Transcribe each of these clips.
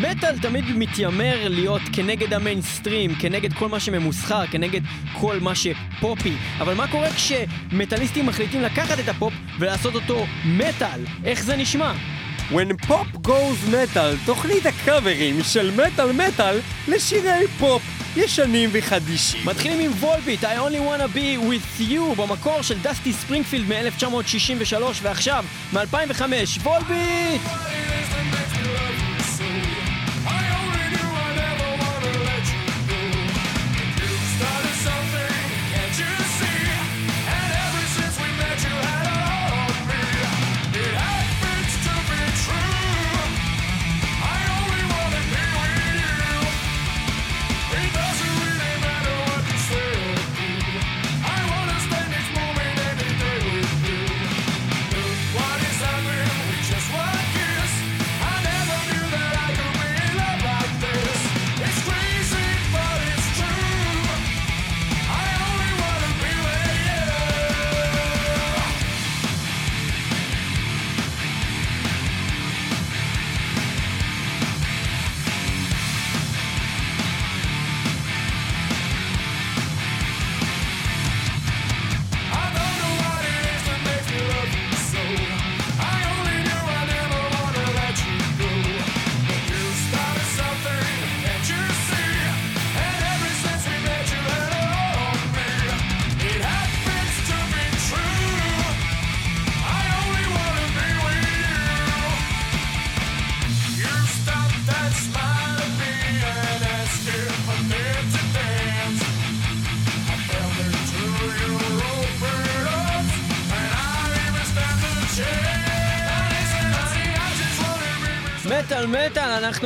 מטאל תמיד מתיימר להיות כנגד המיינסטרים, כנגד כל מה שממוסחר, כנגד כל מה שפופי. אבל מה קורה כשמטאליסטים מחליטים לקחת את הפופ ולעשות אותו מטאל? איך זה נשמע? When Pop Goes Metal, תוכנית הקאברים של מטאל מטאל לשירי פופ ישנים וחדישים. מתחילים עם Volbeat, I only wanna be with you, במקור של דסטי ספרינגפילד מ-1963, ועכשיו, מ-2005, וולביט!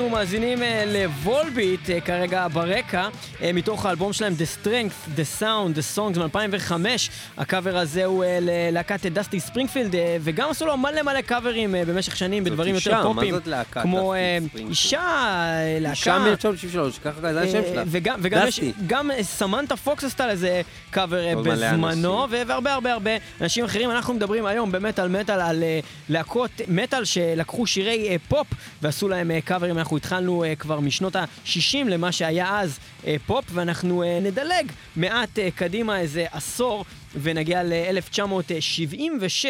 מטאל, אנחנו מאזינים uh, ל Volbeat uh, כרגע ברקע, uh, מתוך האלבום שלהם The Strength, The Sound, The Songs מ-2005. הקאבר הזה הוא ללהקת דסטי ספרינגפילד, וגם עשו לו מלא מלא קאברים במשך שנים בדברים יותר פופים. מה זאת להקת כמו אישה, להקה... אישה מ-1963, ככה זה השם שלה. וגם, וגם יש, גם סמנטה פוקס עשתה לזה קאבר בזמנו, והרבה הרבה הרבה אנשים אחרים. אנחנו מדברים היום באמת על מטאל, על להקות מטאל שלקחו שירי פופ. ועשו להם קאברים, אנחנו התחלנו כבר משנות ה-60 למה שהיה אז פופ, ואנחנו נדלג מעט קדימה איזה עשור. ונגיע ל-1976.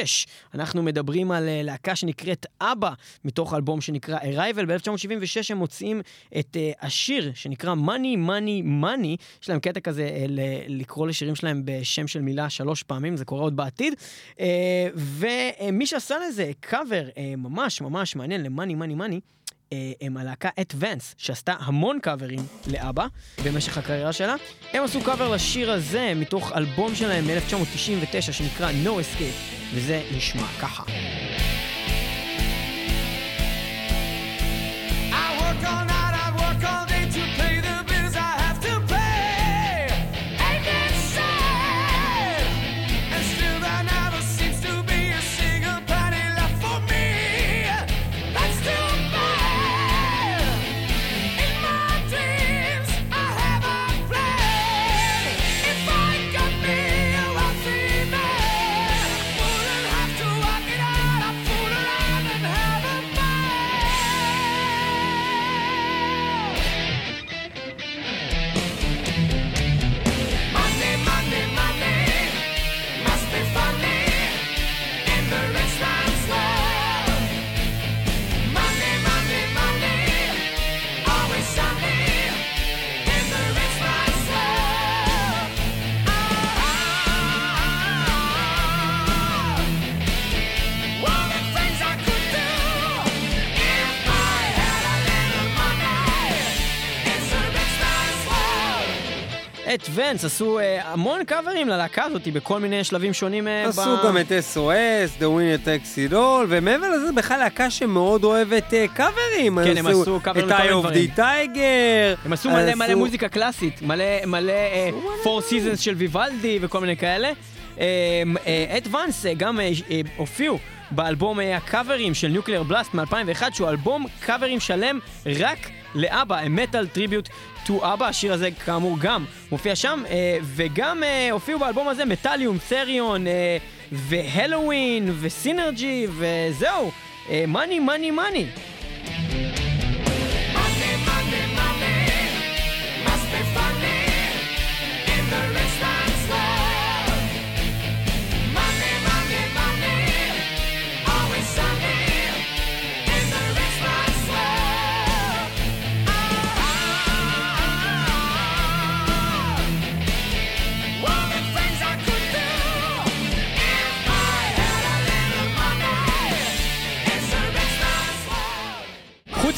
אנחנו מדברים על להקה שנקראת אבא, מתוך אלבום שנקרא Arrival. ב-1976 הם מוציאים את uh, השיר שנקרא Money, Money, Money. יש להם קטע כזה uh, לקרוא לשירים שלהם בשם של מילה שלוש פעמים, זה קורה עוד בעתיד. Uh, ומי שעשה לזה קאבר uh, ממש ממש מעניין ל-Money, Money, Money, הם הלהקה את ונס, שעשתה המון קאברים לאבא במשך הקריירה שלה. הם עשו קאבר לשיר הזה מתוך אלבום שלהם מ-1999 שנקרא No Escape, וזה נשמע ככה. את ונס עשו uh, המון קאברים ללהקה הזאת בכל מיני שלבים שונים. Uh, עשו ב... גם את SOS, The Winner Takes It All, ומעבר לזה בכלל להקה שמאוד אוהבת uh, קאברים. כן, הם עשו קאברים לכל מיני דברים. את eye of the tiger. הם עשו מלא עשו... מלא מוזיקה קלאסית, מלא מלא uh, Four Seasons של ויוולדי וכל מיני כאלה. את ונס גם הופיעו. באלבום הקאברים של ניוקלר בלאסט מ-2001, שהוא אלבום קאברים שלם רק לאבא, a metal tribute to אבא, השיר הזה כאמור גם מופיע שם, אה, וגם אה, הופיעו באלבום הזה מטאליום, ת'ריון, אה, והלואוין, וסינרג'י, וזהו, מאני, מאני, מאני.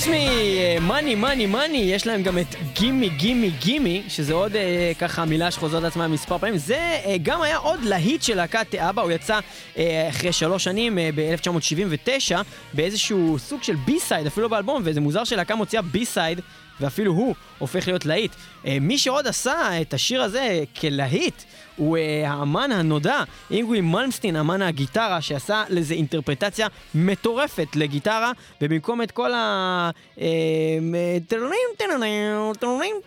חוץ מ Money, Money, Money, יש להם גם את Gimme, Gimme, Gimme, שזה עוד אה, ככה מילה שחוזרת לעצמה מספר פעמים. זה אה, גם היה עוד להיט של להקת אבא, הוא יצא אה, אחרי שלוש שנים, אה, ב-1979, באיזשהו סוג של B-side, אפילו באלבום, וזה מוזר שלהקה מוציאה B-side. ואפילו הוא הופך להיות להיט. אה, מי שעוד עשה את השיר הזה כלהיט הוא אה, האמן הנודע, אינגווי מלמסטין, אמן הגיטרה, שעשה לזה אינטרפרטציה מטורפת לגיטרה, ובמקום את כל ה... אה,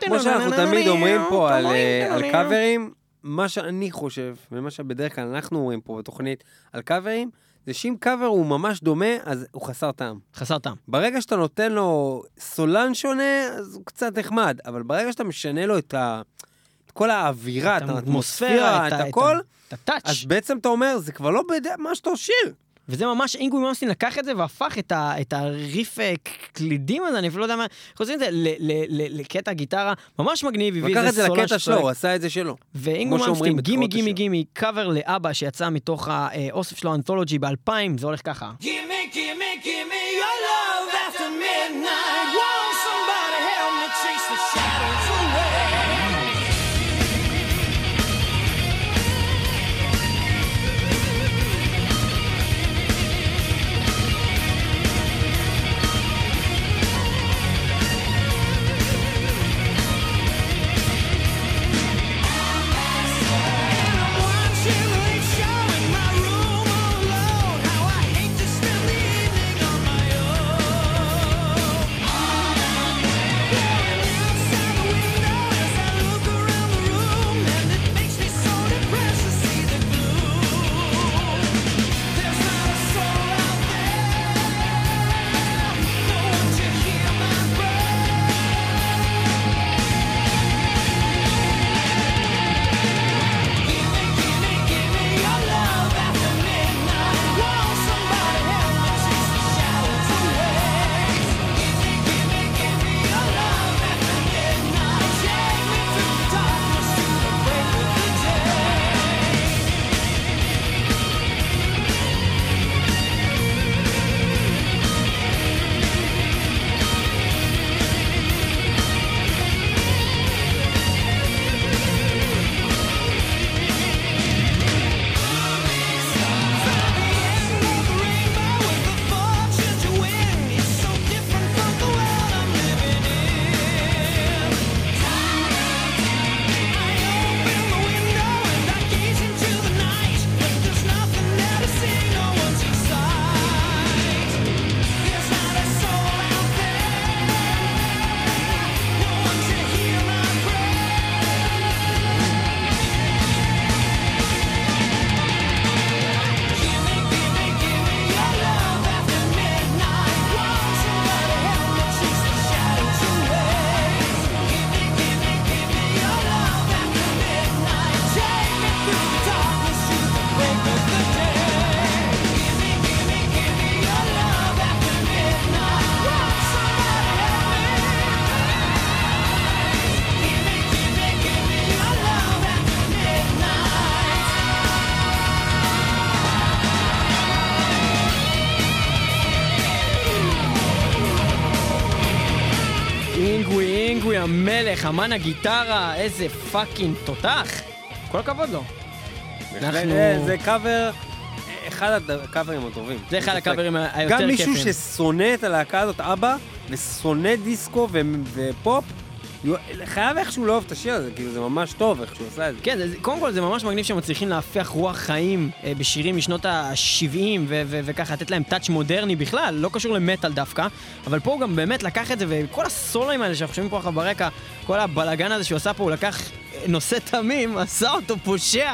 כמו שאנחנו תמיד אומרים פה על, על קאברים, מה שאני חושב, ומה שבדרך כלל אנחנו אומרים פה בתוכנית על קאברים, זה שאם קאבר הוא ממש דומה, אז הוא חסר טעם. חסר טעם. ברגע שאתה נותן לו סולן שונה, אז הוא קצת נחמד, אבל ברגע שאתה משנה לו את, ה... את כל האווירה, את האטמוספירה, את, את הכל, את ה touch, אז בעצם אתה אומר, זה כבר לא מה שאתה שיר. וזה ממש, אינגוי מלמסטין לקח את זה והפך את, ה, את הריף אה, קלידים הזה, אני אפילו לא יודע מה, עושים את זה לקטע גיטרה ממש מגניב, הביא איזה סולן לקח את זה לקטע שלו, הוא עשה את זה שלו. ואינגוי מלמסטין, Gimme Gimme Gimme, קאבר לאבא שיצא מתוך האוסף שלו, Anthology ב-2000, זה הולך ככה. Gimme Gimme Gimme your אמן הגיטרה, איזה fucking תותח. כל הכבוד לו. אנחנו... זה קאבר, אחד הקאברים הטובים. זה אחד הקאברים היותר כיפים. גם מישהו ששונא את הלהקה הזאת, אבא, ושונא דיסקו ופופ, חייב איכשהו לאהוב את השיר הזה, כאילו זה ממש טוב איך שהוא עושה את זה. כן, קודם כל זה ממש מגניב שהם מצליחים להפיח רוח חיים אה, בשירים משנות ה-70 וככה לתת להם touch מודרני בכלל, לא קשור למטאל דווקא, אבל פה הוא גם באמת לקח את זה, וכל הסולואים האלה שאנחנו שומעים פה עכשיו ברקע, כל הבלאגן הזה שהוא עשה פה, הוא לקח נושא תמים, עשה אותו פושע.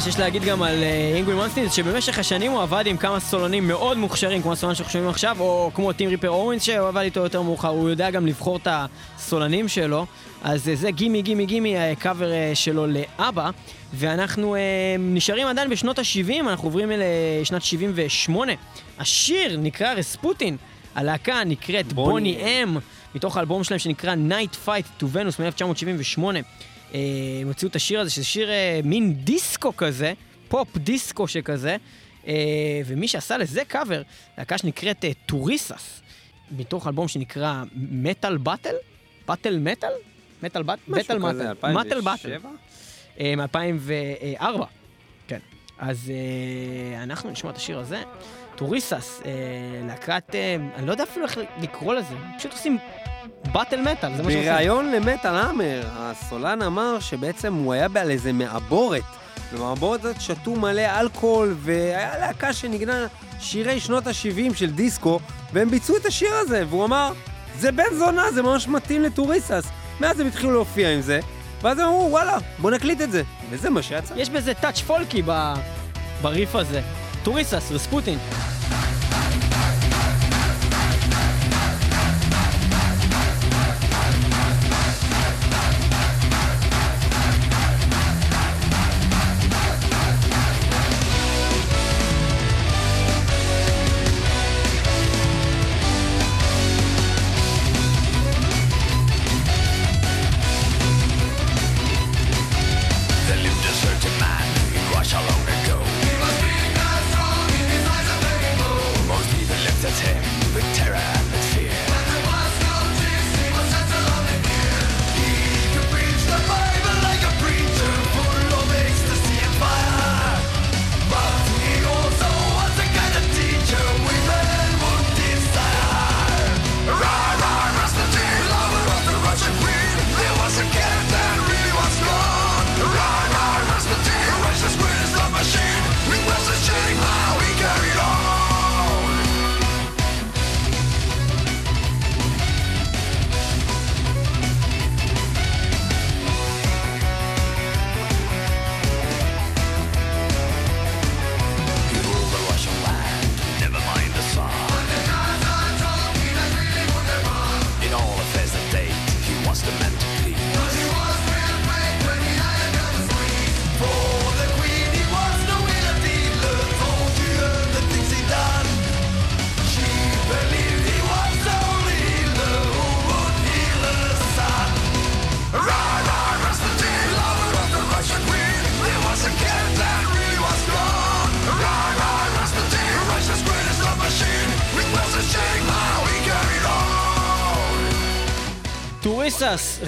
מה שיש להגיד גם על אינגווי מלמסטין זה שבמשך השנים הוא עבד עם כמה סולנים מאוד מוכשרים כמו הסולן שאנחנו שומעים עכשיו או כמו טים ריפר אוונס שהוא עבד איתו יותר מאוחר הוא יודע גם לבחור את הסולנים שלו. אז זה Gimme Gimme Gimme הקאבר שלו לאבא. ואנחנו נשארים עדיין בשנות ה-70 אנחנו עוברים לשנת 78 השיר נקרא רספוטין. הלהקה נקראת Boney M מתוך האלבום שלהם שנקרא Nightflight to Venus מ-1978 הם הוציאו את השיר הזה, שזה שיר אה, מין דיסקו כזה, פופ דיסקו שכזה, אה, ומי שעשה לזה קאבר, להקה שנקראת אה, Turisas, מתוך אלבום שנקרא Metal Battle? Battle Metal? Metal Battle? Metal. 2007? מ-2004, כן. אז אנחנו נשמע את השיר הזה. Turisas, להקת, אני לא יודע אפילו איך לקרוא לזה, פשוט עושים Battle Metal, זה מה שעושים. בריאיון ל Metal Hammer, הסולן אמר שבעצם הוא היה על איזה מעבורת. במעבורת הזאת שתו מלא אלכוהול, והיה להקה שנגנה שירי שנות ה-70 של דיסקו, והם ביצעו את השיר הזה, והוא אמר, זה בן זונה, זה ממש מתאים ל Turisas. מאז הם התחילו להופיע עם זה, ואז הם אמרו, וואלה, בוא נקליט את זה. וזה מה שיצא. יש בזה touch פולקי בריף הזה. Turisas, רספוטין.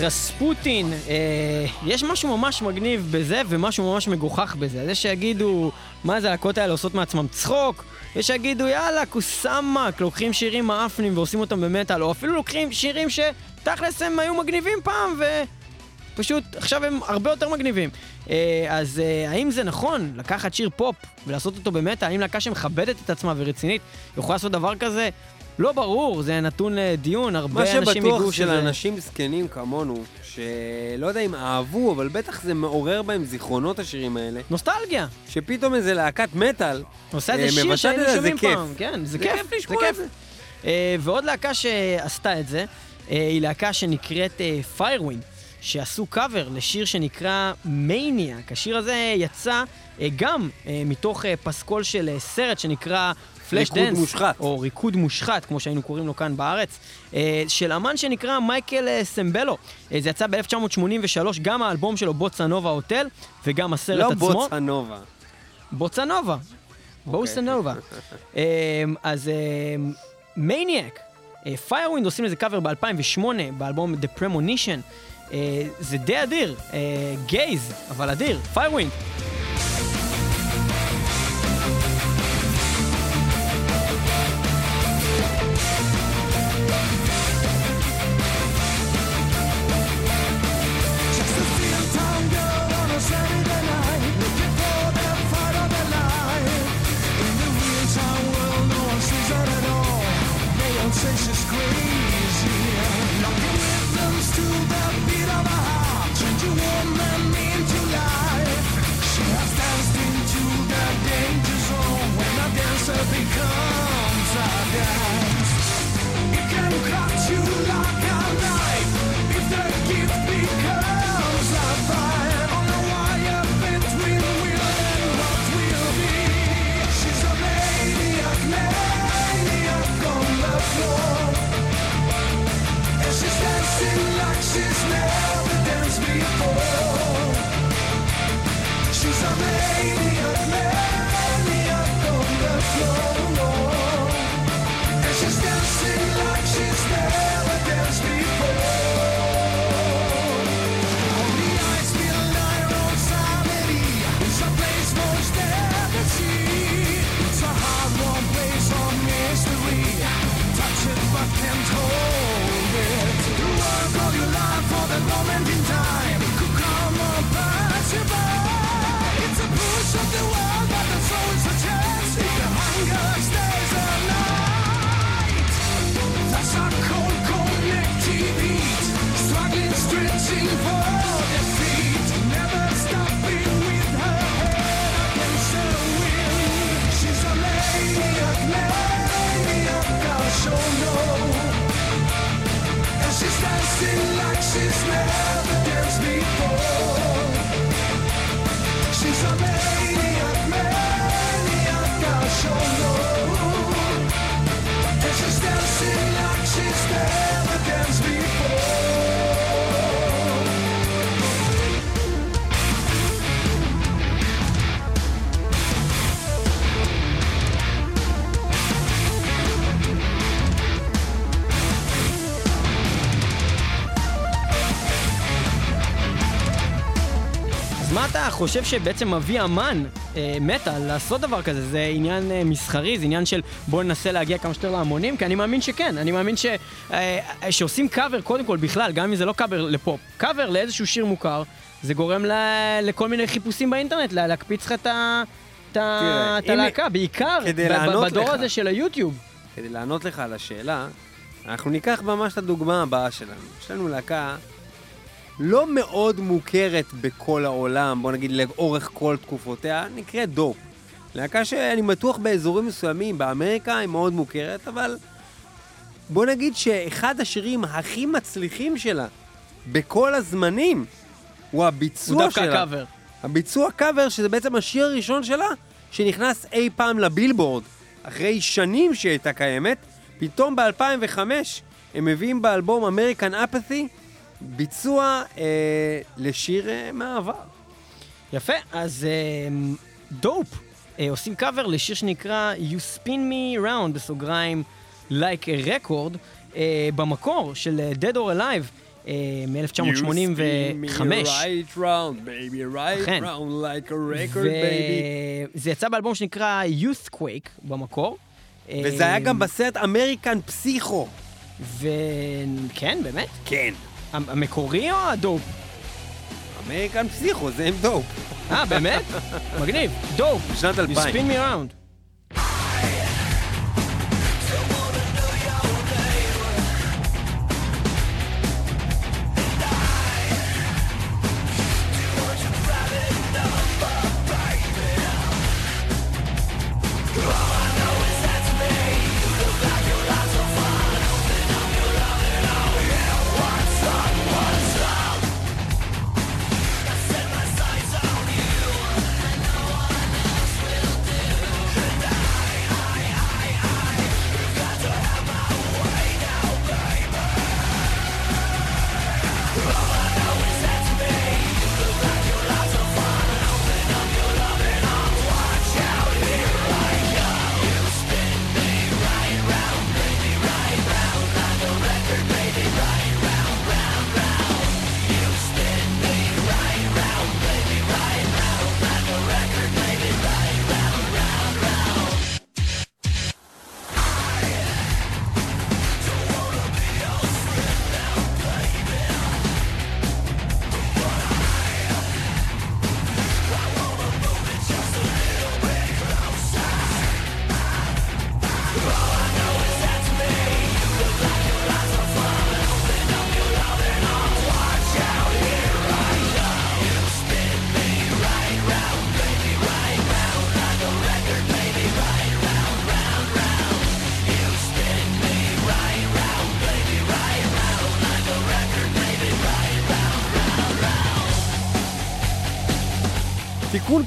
רספוטין, אה, יש משהו ממש מגניב בזה ומשהו ממש מגוחך בזה. זה שיגידו, מה זה הלהקות האלה עושות מעצמם צחוק, יש שיגידו, יאללה, קוסאמק, לוקחים שירים מאפנים ועושים אותם במטאל, או אפילו לוקחים שירים שתכלס הם היו מגניבים פעם ופשוט עכשיו הם הרבה יותר מגניבים. אה, אז אה, האם זה נכון לקחת שיר פופ ולעשות אותו במטאל? האם להקה שמכבדת את עצמה ורצינית יכולה לעשות דבר כזה? לא ברור, זה נתון לדיון, הרבה אנשים יגידו שזה... מה שבטוח שלאנשים זקנים כמונו, שלא יודע אם אהבו, אבל בטח זה מעורר בהם זיכרונות השירים האלה. נוסטלגיה. שפתאום איזה להקת מטאל, עושה איזה אה, שיר שהיינו שומעים פעם. כן, זה, זה כיף, כיף לשמוע את זה. אה, ועוד להקה שעשתה את זה, אה, היא להקה שנקראת Firewind. אה, שעשו קאבר לשיר שנקרא Maniac. השיר הזה יצא גם מתוך פסקול של סרט שנקרא Flashdance. ריקוד מושחת. או ריקוד מושחת, כמו שהיינו קוראים לו כאן בארץ, אה, של אמן שנקרא מייקל אה, סמבלו. אה, זה יצא ב-1983, גם האלבום שלו, Bossa Nova Hotel, וגם הסרט לא עצמו. לא בוסה נובה. בוסה נובה. בוסה נובה. אז מניאק. Firewind עושים לזה קאבר ב-2008, באלבום The Premonition. זה די אדיר. גייז, אבל אדיר. Firewind. חושב שבעצם מביא אמן אה, מטאל לעשות דבר כזה, זה עניין אה, מסחרי, זה עניין של בוא ננסה להגיע כמה שיותר להמונים, כי אני מאמין שכן, אני מאמין ש, אה, שעושים קאבר קודם כל בכלל, גם אם זה לא קאבר לפופ, קאבר לאיזשהו שיר מוכר, זה גורם ל, לכל מיני חיפושים באינטרנט, לה, להקפיץ לך את הלהקה, בעיקר בדור לך, הזה של היוטיוב. כדי לענות לך על השאלה, אנחנו ניקח ממש את הדוגמה הבאה שלנו. יש לנו להקה לא מאוד מוכרת בכל העולם, בוא נגיד לאורך כל תקופותיה, נקראת דופ. להקה שאני בטוח באזורים מסוימים, באמריקה היא מאוד מוכרת, אבל בוא נגיד שאחד השירים הכי מצליחים שלה בכל הזמנים הוא הביצוע שלה. הוא דווקא קאבר. הביצוע קאבר, שזה בעצם השיר הראשון שלה, שנכנס אי פעם לבילבורד. אחרי שנים שהיא הייתה קיימת, פתאום ב-2005 הם מביאים באלבום American Apathy ביצוע אה, לשיר אה, מהעבר. יפה, אז אה, Dope אה, עושים קאבר לשיר שנקרא You Spin Me Round, בסוגריים, Like a Record, אה, במקור של אה, Dead or Alive. אה, מ-1985. right round, baby, right round like a record, baby. זה יצא באלבום שנקרא Youthquake במקור. וזה היה גם בסרט אמריקן פסיכו. וכן, באמת? כן. המקורי או ה Dope? American Psycho, זה עם Dope. אה, באמת? מגניב. Dope. בשנת 2000. You spin me around.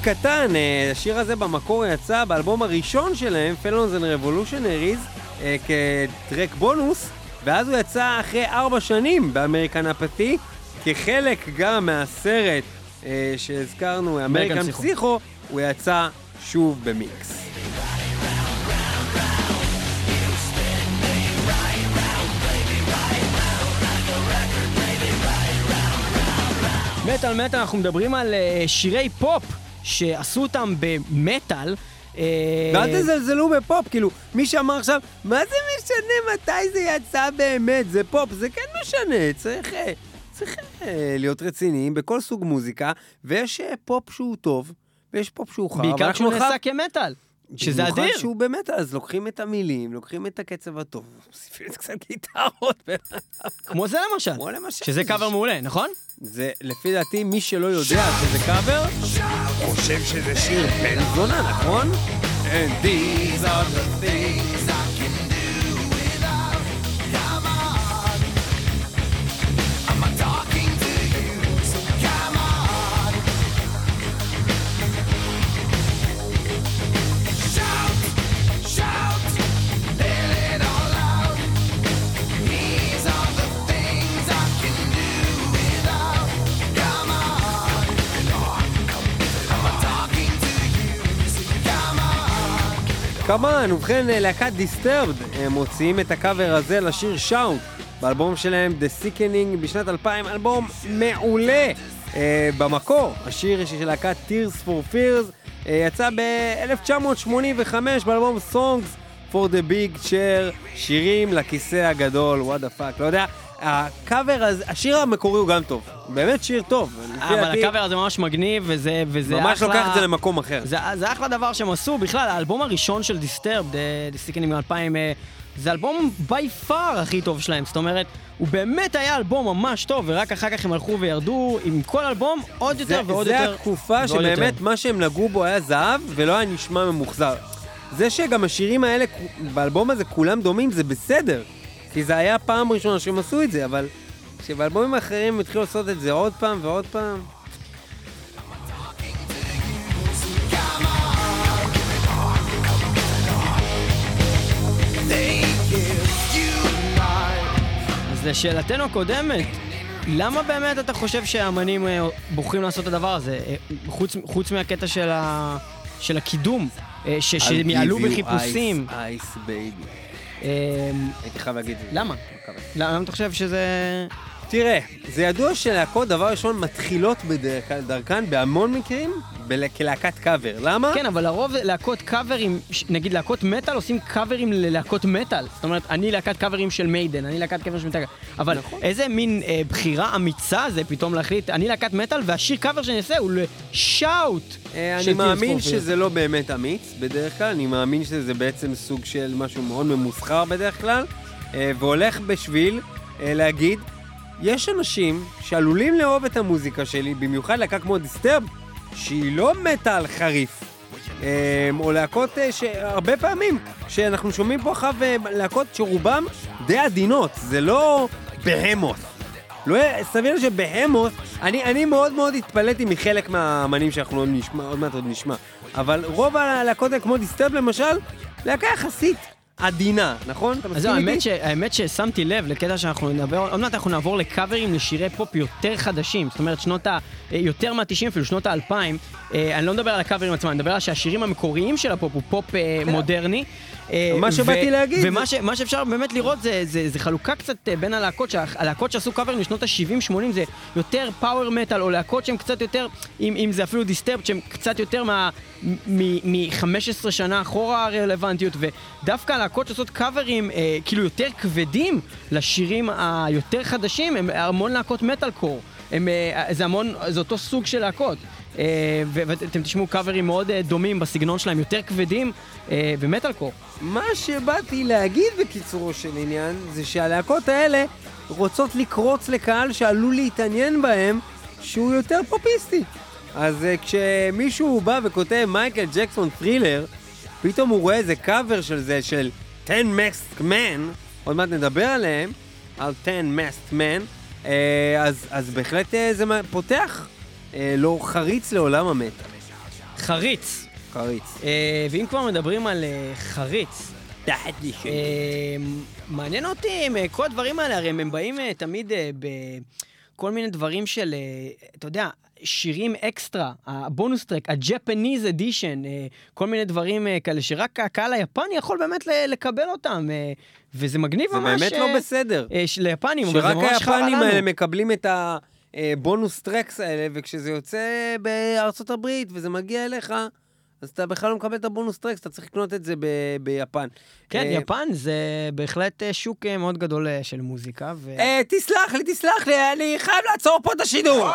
קטן, אה, השיר הזה במקור יצא באלבום הראשון שלהם, and Revolutionaries, אה, כטרק בונוס, ואז הוא יצא אחרי ארבע שנים באמריקן אפתי, כחלק גם מהסרט אה, שהזכרנו, אמריקן פסיכו, הוא יצא שוב במיקס. מטאל מטאל, אנחנו מדברים על אה, שירי פופ שעשו אותם במטאל. אה, ואל תזלזלו בפופ, כאילו, מי שאמר עכשיו, מה זה משנה מתי זה יצא באמת, זה פופ, זה כן משנה, צריך, אה, צריך להיות רציניים בכל סוג מוזיקה, ויש פופ שהוא טוב, ויש פופ שהוא חרא. בעיקר כשהוא נעשה כמטאל. שזה אדיר. במיוחד שהוא באמת, אז לוקחים את המילים, לוקחים את הקצב הטוב, מוסיפים קצת גיטרות. כמו זה למשל. כמו למשל. שזה קאבר מעולה, נכון? זה, לפי דעתי, מי שלא יודע שזה קאבר, חושב שזה שיר בן זונה, נכון? And these are the things כמובן, ובכן להקת Disturbed מוציאים את הקאבר הזה לשיר Shout באלבום שלהם The Sickness בשנת 2000, אלבום מעולה אה, במקור. השיר של להקת Tears for Fears אה, יצא ב-1985 באלבום Songs for the Big Chair, שירים לכיסא הגדול, what the fuck, לא יודע. הקאבר הזה, השיר המקורי הוא גם טוב, באמת שיר טוב. אבל הקאבר הזה ממש מגניב, וזה, וזה ממש אחלה... ממש לוקח את זה למקום אחר. זה, זה אחלה דבר שהם עשו, בכלל, האלבום הראשון של Disturbed, דיסטיקנים מ-2000, זה אלבום בי פאר הכי טוב שלהם, זאת אומרת, הוא באמת היה אלבום ממש טוב, ורק אחר כך הם הלכו וירדו עם כל אלבום עוד יותר זה, ועוד זה יותר. זה התקופה שבאמת יותר. מה שהם נגעו בו היה זהב, ולא היה נשמע ממוחזר. זה שגם השירים האלה, באלבום הזה כולם דומים, זה בסדר. כי זה היה פעם ראשונה שהם עשו את זה, אבל כשבאלבומים אחרים הם התחילו לעשות את זה עוד פעם ועוד פעם... אז לשאלתנו הקודמת, למה באמת אתה חושב שהאמנים אה, בוחרים לעשות את הדבר הזה, אה, חוץ, חוץ מהקטע של, ה, של הקידום, אה, שהם יעלו בחיפושים? Ice Baby. אמ, הייתי חייב להגיד. למה? למה אתה חושב שזה... תראה, זה ידוע שלהקות, דבר ראשון, מתחילות בדרכן בהמון מקרים כלהקת קאבר. למה? כן, אבל לרוב להקות קאברים, נגיד להקות מטאל עושים קאברים ללהקות מטאל. זאת אומרת, אני להקת קאברים של Maiden, אני להקת קאברים של מטאל. אבל נכון. איזה מין אה, בחירה אמיצה זה פתאום להחליט, אני להקת מטאל, והשיר קאבר שאני אעשה הוא לשאוט. אה, אני מאמין שזה לא באמת אמיץ בדרך כלל, אני מאמין שזה בעצם סוג של משהו מאוד ממוסחר בדרך כלל, אה, והולך בשביל אה, להגיד, יש אנשים שעלולים לאהוב את המוזיקה שלי, במיוחד להקה כמו דיסטרב, שהיא לא מתה על חריף. או להקות שהרבה פעמים, שאנחנו שומעים פה אחריו להקות שרובם די עדינות, זה לא בהמות. לא, סביר שבהמות, אני, אני מאוד מאוד התפלאתי מחלק מהאמנים שאנחנו עוד, נשמע, עוד מעט עוד נשמע, אבל רוב הלהקות האלה, כמו דיסטרב למשל, להקה יחסית עדינה, נכון? אתה מסכים איתי? ש, האמת ששמתי לב לקטע שאנחנו נדבר, עוד מעט אנחנו נעבור לקאברים לשירי פופ יותר חדשים, זאת אומרת שנות ה... אה, יותר מה-90 אפילו, שנות ה-2000. אה, אני לא מדבר על הקאברים עצמם, אני מדבר על שהשירים המקוריים של הפופ הוא פופ אה, כן. מודרני. מה שבאתי להגיד. ומה ש, שאפשר באמת לראות זה, זה, זה חלוקה קצת בין הלהקות, הלהקות שעשו קאברים לשנות ה-70-80 זה יותר power metal, או להקות שהן קצת יותר, אם, אם זה אפילו Disturbed, שהן קצת יותר מ-15 שנה אחורה הרלוונטיות, ודווקא הלהקות שעושות קאברים אה, כאילו יותר כבדים לשירים היותר חדשים, הם המון להקות מטאל קור. הם, אה, זה המון, זה אותו סוג של להקות. אה, ואתם תשמעו קאברים מאוד אה, דומים בסגנון שלהם, יותר כבדים ומטאל קור. מה שבאתי להגיד בקיצורו של עניין, זה שהלהקות האלה רוצות לקרוץ לקהל שעלול להתעניין בהם, שהוא יותר פופיסטי. אז כשמישהו בא וכותב מייקל ג'קסון טרילר, פתאום הוא רואה איזה קאבר של זה, של 10 Masked Man, עוד מעט נדבר עליהם, על 10 Masked Man, אה, אז, אז בהחלט אה, זה פותח אה, לא חריץ לעולם המטה. חריץ. חריץ. ואם כבר מדברים על חריץ, מעניין אותי, כל הדברים האלה, הרי הם באים תמיד בכל מיני דברים של, אתה יודע, שירים אקסטרה, הבונוס טרק, הג'פניז אדישן, כל מיני דברים אה, כאלה שרק הקהל היפני יכול באמת לקבל אותם, אה, וזה מגניב ממש. זה באמת לא אה, בסדר. ליפנים, אבל זה ממש חרא לנו. שרק היפנים האלה מקבלים את הבונוס טרקס האלה, וכשזה יוצא בארצות הברית וזה מגיע אליך, אז אתה בכלל לא מקבל את הבונוס טרקס, אתה צריך לקנות את זה ב- ביפן. כן, uh, יפן זה בהחלט שוק מאוד גדול של מוזיקה. ו... תסלח לי, תסלח לי, אני חייב לעצור פה את השידור.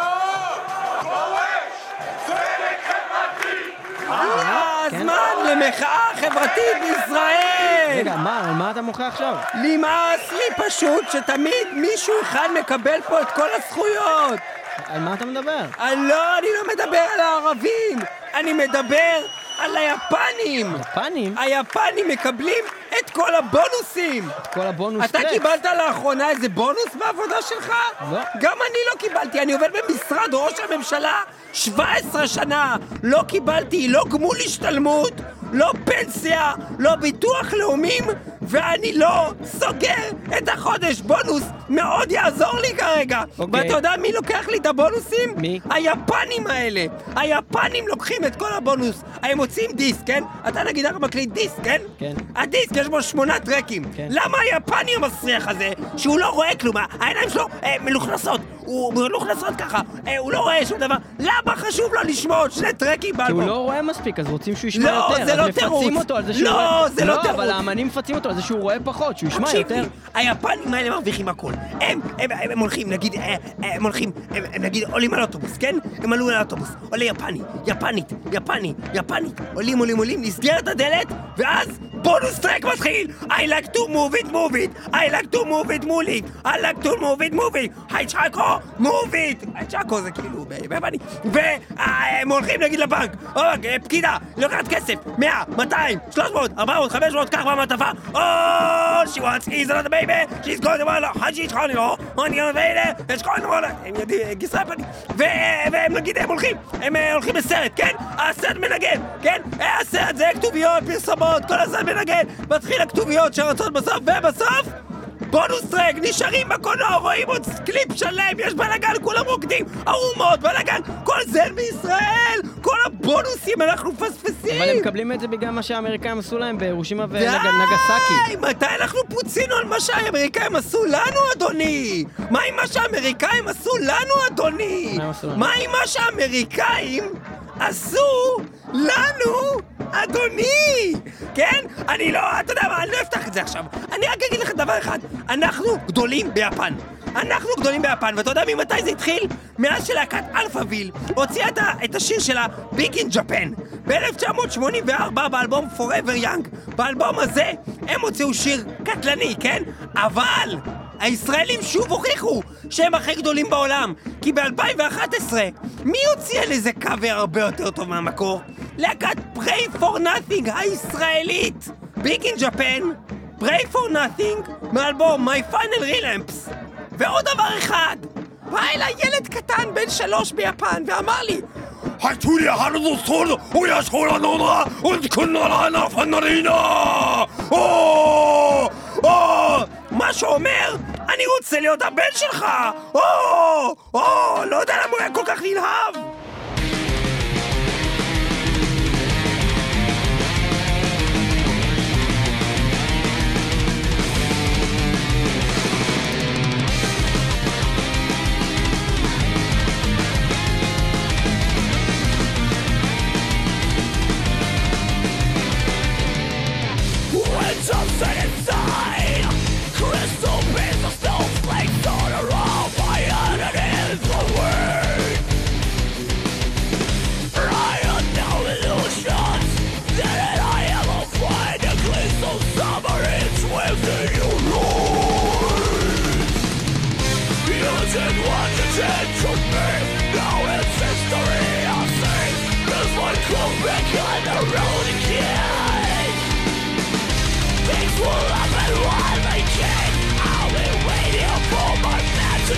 הזמן למחאה חברתית בישראל! רגע, מה, על מה אתה מוחה עכשיו? נמאס לי פשוט שתמיד מישהו אחד מקבל פה את כל הזכויות! על מה אתה מדבר? לא, אני לא מדבר על הערבים! אני מדבר על היפנים! יפנים? היפנים מקבלים את כל הבונוסים! את כל הבונוס אתה טרקס. קיבלת לאחרונה איזה בונוס בעבודה שלך? לא. גם אני לא קיבלתי, אני עובד במשרד ראש הממשלה 17 שנה! לא קיבלתי לא גמול השתלמות, לא פנסיה, לא ביטוח לאומים, ואני לא סוגר את החודש. בונוס מאוד יעזור לי כרגע. Okay. אוקיי. ואתה יודע מי לוקח לי את הבונוסים? מי? היפנים האלה. היפנים לוקחים את כל הבונוס. הם מוציאים דיסק, כן? אתה נגיד רק מקליט דיסק, כן? כן. הדיסק יש בו שמונה טרקים. כן. למה היפני המסריח הזה, שהוא לא רואה כלום, העיניים שלו אה, מלוכנסות, הוא מלוכנסות ככה, אה, הוא לא רואה שום דבר, למה חשוב לו לשמוע עוד שני טרקים באלבום? כי הוא לא רואה מספיק, אז רוצים שהוא ישמע לא, יותר. זה לא תירוץ. על זה שהוא לא, רואה... זה לא, לא תירוץ. אבל האמנים מפצים אותו על זה שהוא רואה פחות, שהוא ישמע יותר. היפנים האלה מרוויחים הכל. הם, הם, הם, הם הולכים, נגיד, אה, אה, הם הולכים, הם, הם נגיד, עולים על אוטובוס, כן? הם עלו על אוטובוס, עולה יפני, יפנית, יפני, יפנית, עולים, עולים, עולים, נסגרת הדלת, ואז בונוס טרק מתחיל! I like to move it, move it! I like to move it, move it! I like to move it, move it! היי צ'אקו, move it! צ'אקו זה כאילו ביפני. והם הולכים נגיד לבנק, פקידה, לוקחת כסף, 100, 200, 300, 400, 500, קח במעטפה, או, baby, she's going to want a she's calling her, on your baby, it's going to want הם יודעים, גיסה פני, והם נגיד, הם הולכים, הם הולכים לסרט, כן? הסרט מנגן, כן? הסרט זה כתוביות, פרסומות, כל הסרט מנגן, מתחיל הכתוביות שרצות בסוף, ובסוף... בונוס טרק, נשארים בקולנוע, רואים עוד קליפ שלם, יש בלאגן, כולם רוקדים, ערומות, בלאגן, כל זה בישראל! כל הבונוסים אנחנו מפספסים! אבל הם מקבלים את זה בגלל מה שהאמריקאים עשו להם בירושימה ונגסקי. די! מתי אנחנו פוצינו על מה שהאמריקאים עשו לנו, אדוני? מה עם מה שהאמריקאים עשו לנו, אדוני? מה עם מה שהאמריקאים עשו לנו, אדוני! כן? אני לא, אתה יודע מה, אני לא אפתח את זה עכשיו. אני רק אגיד לך דבר אחד, אנחנו גדולים ביפן. אנחנו גדולים ביפן, ואתה יודע ממתי זה התחיל? מאז שלהקת Alphaville הוציאה את, את השיר שלה Big in Japan ב-1984 באלבום Forever Young באלבום הזה הם הוציאו שיר קטלני, כן? אבל הישראלים שוב הוכיחו שהם הכי גדולים בעולם, כי ב-2011 מי הוציא על איזה קאבר הרבה יותר טוב מהמקור? להקת Pray for Nothing הישראלית! ביג אין ג'פן, Pray for Nothing, מאלבום My Final Relapse. ועוד דבר אחד! בא אליי ילד קטן בן שלוש ביפן ואמר לי 하투리 하루도 소리 오야 소라 노라 온큰 나라 מה שאומר, אני רוצה להיות הבן שלך! או! או! לא יודע למה הוא היה כל כך נלהב!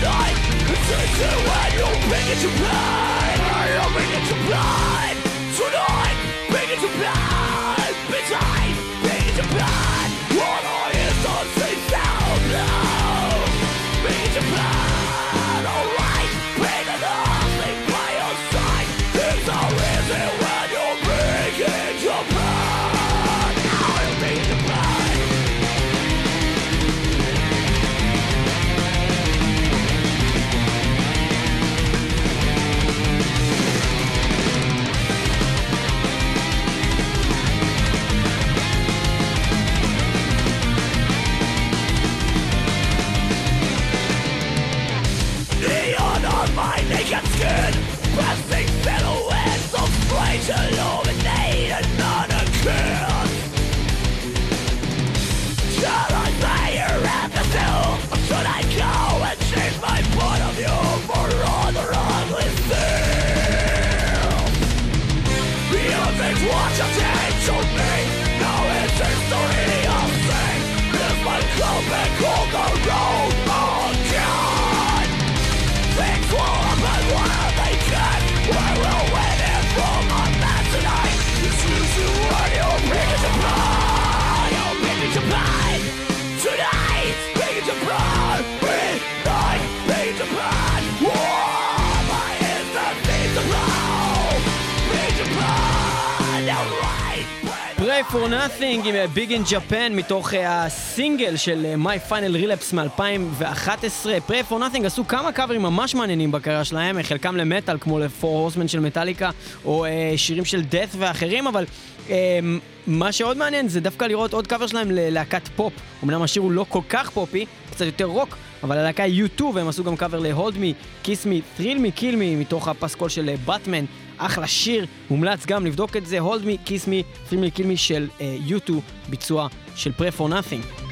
it's Turns to when you begin to bleed You begin to bleed Tonight, begin to bleed Bitch, Nothing עם Big in Japan מתוך אה, הסינגל של אה, My Final Relapse מ-2011. Prey for Nothing עשו כמה קאברים ממש מעניינים בקריירה שלהם, חלקם למטאל כמו ל-4 Horsemen של מטאליקה, או שירים של Death ואחרים, אבל מה שעוד מעניין זה דווקא לראות עוד קאבר שלהם ללהקת פופ. אמנם השיר הוא לא כל כך פופי, קצת יותר רוק, אבל הלהקה U2, והם עשו גם קאבר ל-Hold Me, Kiss Me, Thrill Me, Kill Me, מתוך הפסקול של באטמן. אחלה שיר, מומלץ גם לבדוק את זה, Hold Me, Kiss Me, Thrill Me, Kill Me של uh, U2, ביצוע של Pray for Nothing.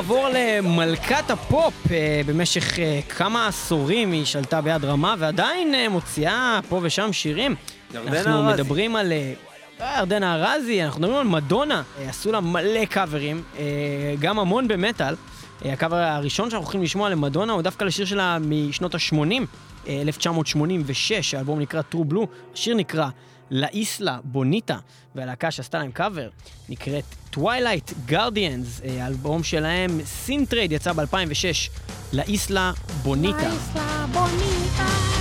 נעבור למלכת הפופ. אה, במשך אה, כמה עשורים היא שלטה ביד רמה ועדיין אה, מוציאה פה ושם שירים. ירדנה ארזי. אנחנו מדברים על... ירדנה ארזי, אנחנו מדברים על מדונה. עשו לה מלא קאברים, גם המון במטאל. הקאבר הראשון שאנחנו הולכים לשמוע למדונה הוא דווקא לשיר שלה משנות ה-80, 1986, האלבום נקרא True Blue. השיר נקרא לאיסלה בוניטה, והלהקה שעשתה להם קאבר נקראת Twilight Guardians, אה, האלבום שלהם Sintrade יצא ב-2006, La Isla Bonita. La Isla Bonita.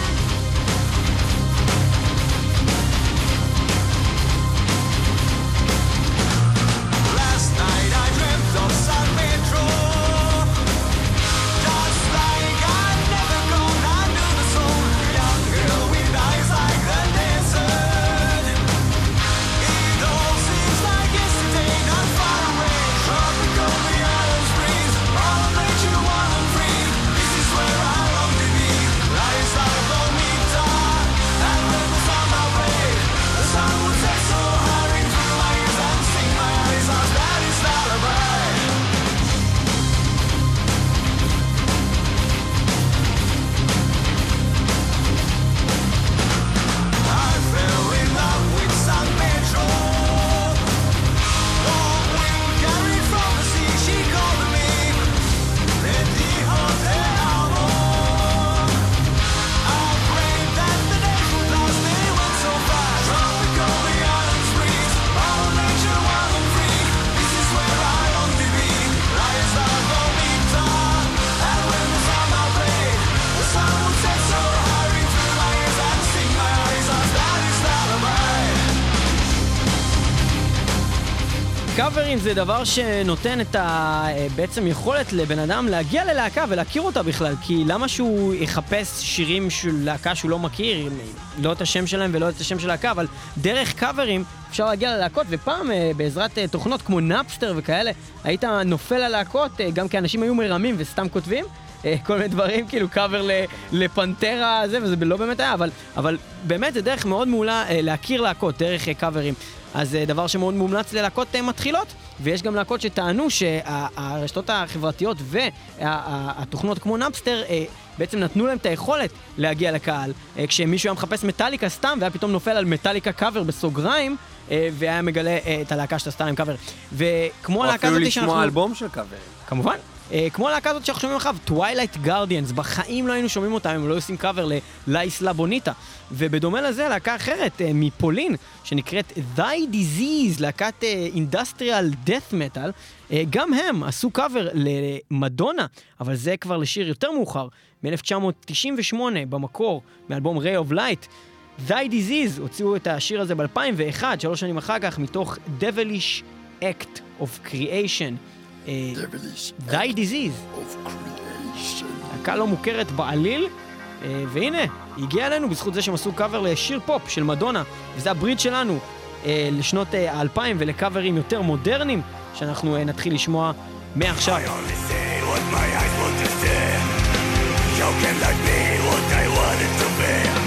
קאברים זה דבר שנותן את ה... בעצם יכולת לבן אדם להגיע ללהקה ולהכיר אותה בכלל, כי למה שהוא יחפש שירים של להקה שהוא לא מכיר, לא את השם שלהם ולא את השם של להקה, אבל דרך קאברים אפשר להגיע ללהקות, ופעם אה, בעזרת אה, תוכנות כמו Napster וכאלה, היית נופל ללהקות, אה, גם כי אנשים היו מרמים וסתם כותבים. כל מיני דברים, כאילו קאבר ל Pantera, זה, וזה לא באמת היה, אבל, אבל באמת זה דרך מאוד מעולה להכיר להקות, דרך קאברים. אז זה דבר שמאוד מומלץ ללהקות מתחילות, ויש גם להקות שטענו שהרשתות החברתיות והתוכנות כמו נאפסטר בעצם נתנו להם את היכולת להגיע לקהל. כשמישהו היה מחפש מטאליקה סתם, והיה פתאום נופל על מטאליקה קאבר בסוגריים, אה, והיה מגלה אה, את הלהקה סתם עם קאבר. וכמו הלהקה הזאת שאנחנו... או אפילו לשמוע אלבום של קאבר. כמובן. אה, כמו הלהקה הזאת שאנחנו שומעים עכשיו, Twilight Guardians, בחיים לא היינו שומעים אותם אם לא עושים קאבר ללייסלה בוניטה. ובדומה לזה, להקה אחרת מפולין, שנקראת Thy Disease, להקת אינדסטריאל דאט מטאל, גם הם עשו קאבר למדונה, אבל זה כבר לשיר יותר מאוחר, מ-1998 במקור, מאלבום Ray of Light. Thy Disease הוציאו את השיר הזה ב-2001, שלוש שנים אחר כך, מתוך Devilish Act of Creation. אה, Thy Disease. להקה לא מוכרת בעליל, אה, והנה, היא הגיעה אלינו בזכות זה שהם עשו קאבר לשיר פופ של מדונה, וזה הברית שלנו אה, לשנות האלפיים ולקאברים יותר מודרניים, שאנחנו נתחיל לשמוע מעכשיו. Joking like me, what I wanted to be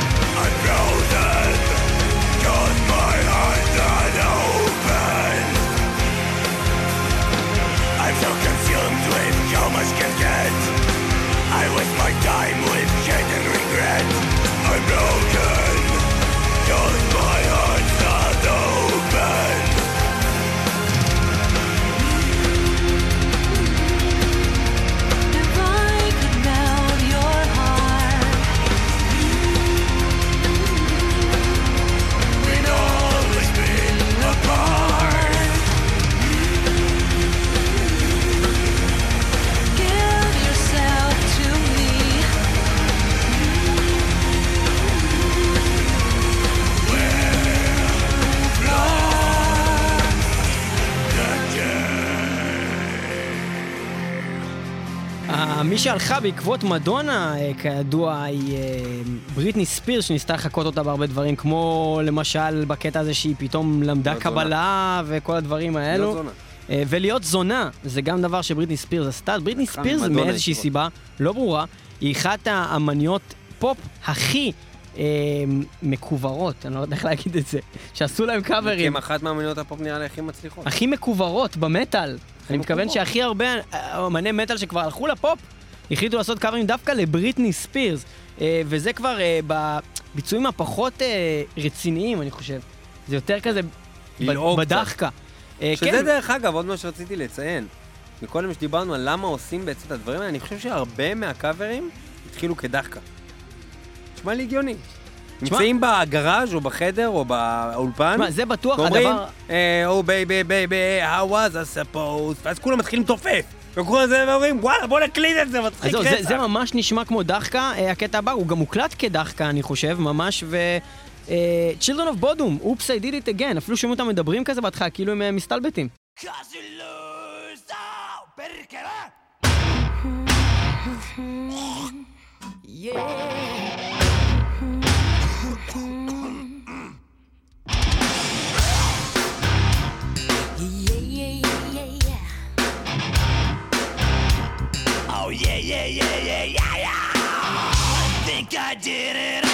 שהלכה בעקבות מדונה, אה, כידוע, היא אה, בריטני ספירס, שניסתה לחקות אותה בהרבה דברים, כמו למשל בקטע הזה שהיא פתאום למדה קבלה וכל הדברים האלו. אה, ולהיות זונה, זה גם דבר שבריטני ספירס עשתה. בריטני ספירס מאיזושהי סיבה, לא ברורה, היא אחת האמניות פופ הכי אה, מקוברות, אני לא יודע איך להגיד את זה, שעשו להם קאברים. הם אחת מאמניות הפופ נראה לי הכי מצליחות. הכי מקוברות במטאל. אני מתכוון שהכי הרבה אמני מטאל שכבר הלכו לפופ, החליטו לעשות קאברים דווקא לבריטני ספירס, אה, וזה כבר אה, בביצועים הפחות אה, רציניים, אני חושב. זה יותר כזה בדחקה. שזה כן. דרך אגב, עוד מה שרציתי לציין. מקודם שדיברנו על למה עושים בעצם את הדברים האלה, אני חושב שהרבה מהקאברים התחילו כדחקה. נשמע לי הגיוני. נמצאים בגראז' או בחדר או באולפן. מה, זה בטוח הדבר... ואומרים, או בייבי בייבי, how was I supposed, ואז כולם מתחילים לתופף. וכולם זה ואומרים, וואלה, בוא נקליט את זה, מצחיק רצח. זה, זה ממש נשמע כמו דחקה, אה, הקטע הבא, הוא גם מוקלט כדחקה, אני חושב, ממש, ו... Uh, Children of Bodom, Oops, I did it again, אפילו שומעים אותם מדברים כזה בהתחלה, כאילו הם uh, מסתלבטים. yeah. Yeah, yeah, yeah, yeah, yeah. I think I did it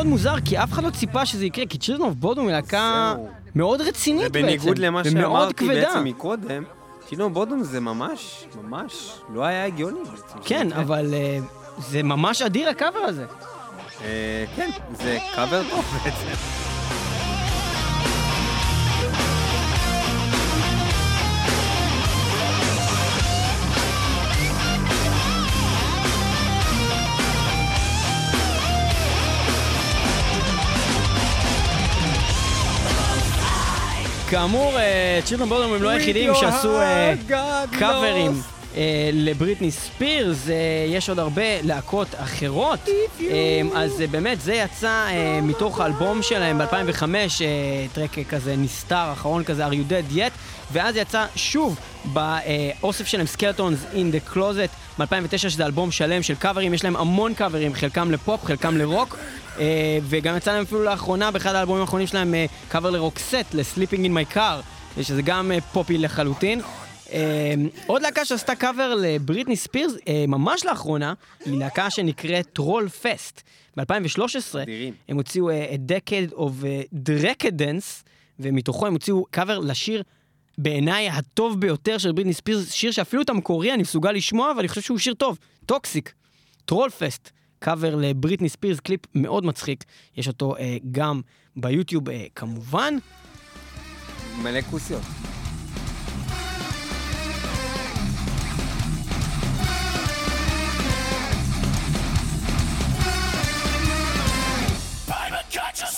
מאוד מוזר, כי אף אחד לא ציפה שזה יקרה, כי Children of Bodom היא להקה מאוד רצינית בעצם. ובניגוד למה שאמרתי בעצם מקודם, Children of Bodom זה ממש, ממש, לא היה הגיוני בעצם. כן, אבל זה ממש אדיר הקאבר הזה. כן, זה קאבר טוב בעצם. כאמור, צ'ילדון בודום הם לא היחידים שעשו קאברים. אה, לבריטני ספירס, אה, יש עוד הרבה להקות אחרות, אה, אז באמת זה יצא מתוך האלבום שלהם ב-2005, טרק כזה נסתר, אחרון כזה, are you dead yet, ואז יצא שוב באוסף שלהם Skeletons in the Closet מ-2009, שזה אלבום שלם של קאברים, יש להם המון קאברים, חלקם לפופ, חלקם לרוק. וגם יצא להם אפילו לאחרונה, באחד האלבומים האחרונים שלהם, קאבר ל-Roxette, ל-Sleeping in my car, שזה גם פופי לחלוטין. אמ, עוד להקה שעשתה קאבר לבריטני ספירס, אה, ממש לאחרונה, היא להקה שנקראת Trollfest. ב-2013 הם הוציאו אה, A Decade of אה, Decadence, ומתוכו הם הוציאו קאבר לשיר בעיניי הטוב ביותר של בריטני ספירס, שיר שאפילו את המקורי אני מסוגל לשמוע, אבל אני חושב שהוא שיר טוב, Toxic, Trollfest. קאבר לבריטני ספירס, קליפ מאוד מצחיק, יש אותו אה, גם ביוטיוב אה, כמובן. מלא כוסיות. כוסיות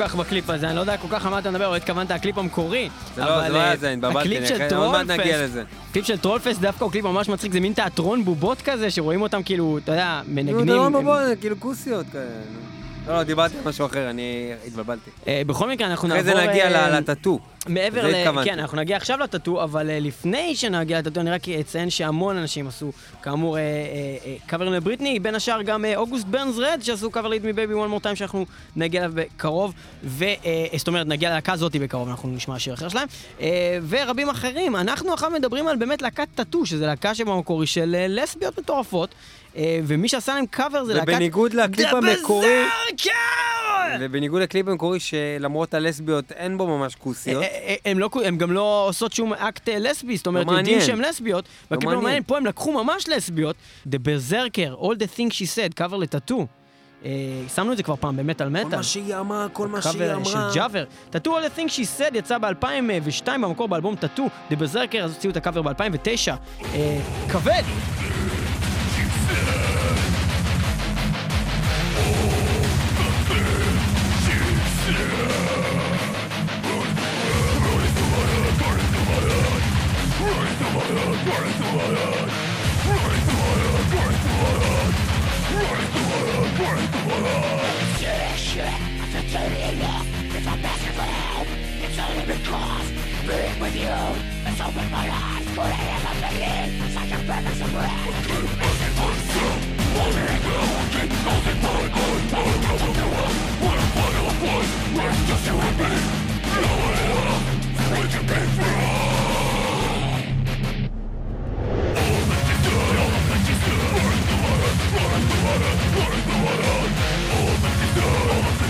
כך בקליפ הזה, אני לא יודע כל כך על מה אתה מדבר, או התכוונת הקליפ המקורי. זה לא, זה לא היה זה, התבלבלתי, עוד מעט נגיע לזה. הקליפ של Trollfest דווקא הוא קליפ ממש מצחיק, זה מין תיאטרון בובות כזה, שרואים אותם כאילו, אתה יודע, מנגנים. זה לא בובות, כאילו כוסיות כאלה. לא, לא, דיברתי על משהו אחר, אני התבלבלתי. אה, בכל מקרה, אנחנו נעבור... אחרי זה נגיע אה, לטאטו. מעבר ל... כן, אנחנו נגיע עכשיו לטאטו, אבל אה, לפני שנגיע לטאטו, אני רק אציין שהמון אנשים עשו, כאמור, קאברים לבריטני, בין השאר גם August Burns Red, שעשו קאבר ל-Hit Me Baby One More Time, שאנחנו נגיע אליו בקרוב, זאת אומרת, נגיע ללהקה הזאתי בקרוב, אנחנו נשמע שיר אחר שלהם, ורבים אחרים. אנחנו עכשיו מדברים על באמת להקת טאטו, שזה להקה שבמקורי של לסביות מטורפות. אה, ומי שעשה להם קאבר זה להקת... ובניגוד לקליפ המקורי... ובניגוד לקליפ המקורי שלמרות הלסביות אין בו ממש כוסיות. אה, אה, לא הם גם לא עושות שום אקט לסבי, זאת אומרת, לא יודעים שהן לסביות. לא מעניין. פה הם לקחו ממש לסביות. The Berserker, All the things she said, קאבר לטאטו. שמנו את זה כבר פעם במטאל מטאל. כל מה שהיא אמרה, כל מה שהיא אמרה. קאבר של ג'אבר. טאטו All the things she said יצא ב-2002 במקור באלבום טאטו. The Berserker, אז הוציאו את הקאבר ב-2009. כבד! cough, being with you It's opened my eyes for I am a Such a premise of red Nothing but self, only reality Nothing but I'm not going to do it What a fun of a voice, where's just you and me? No one else, we can be free All all the water, burn the water, burn the water All that is all that is good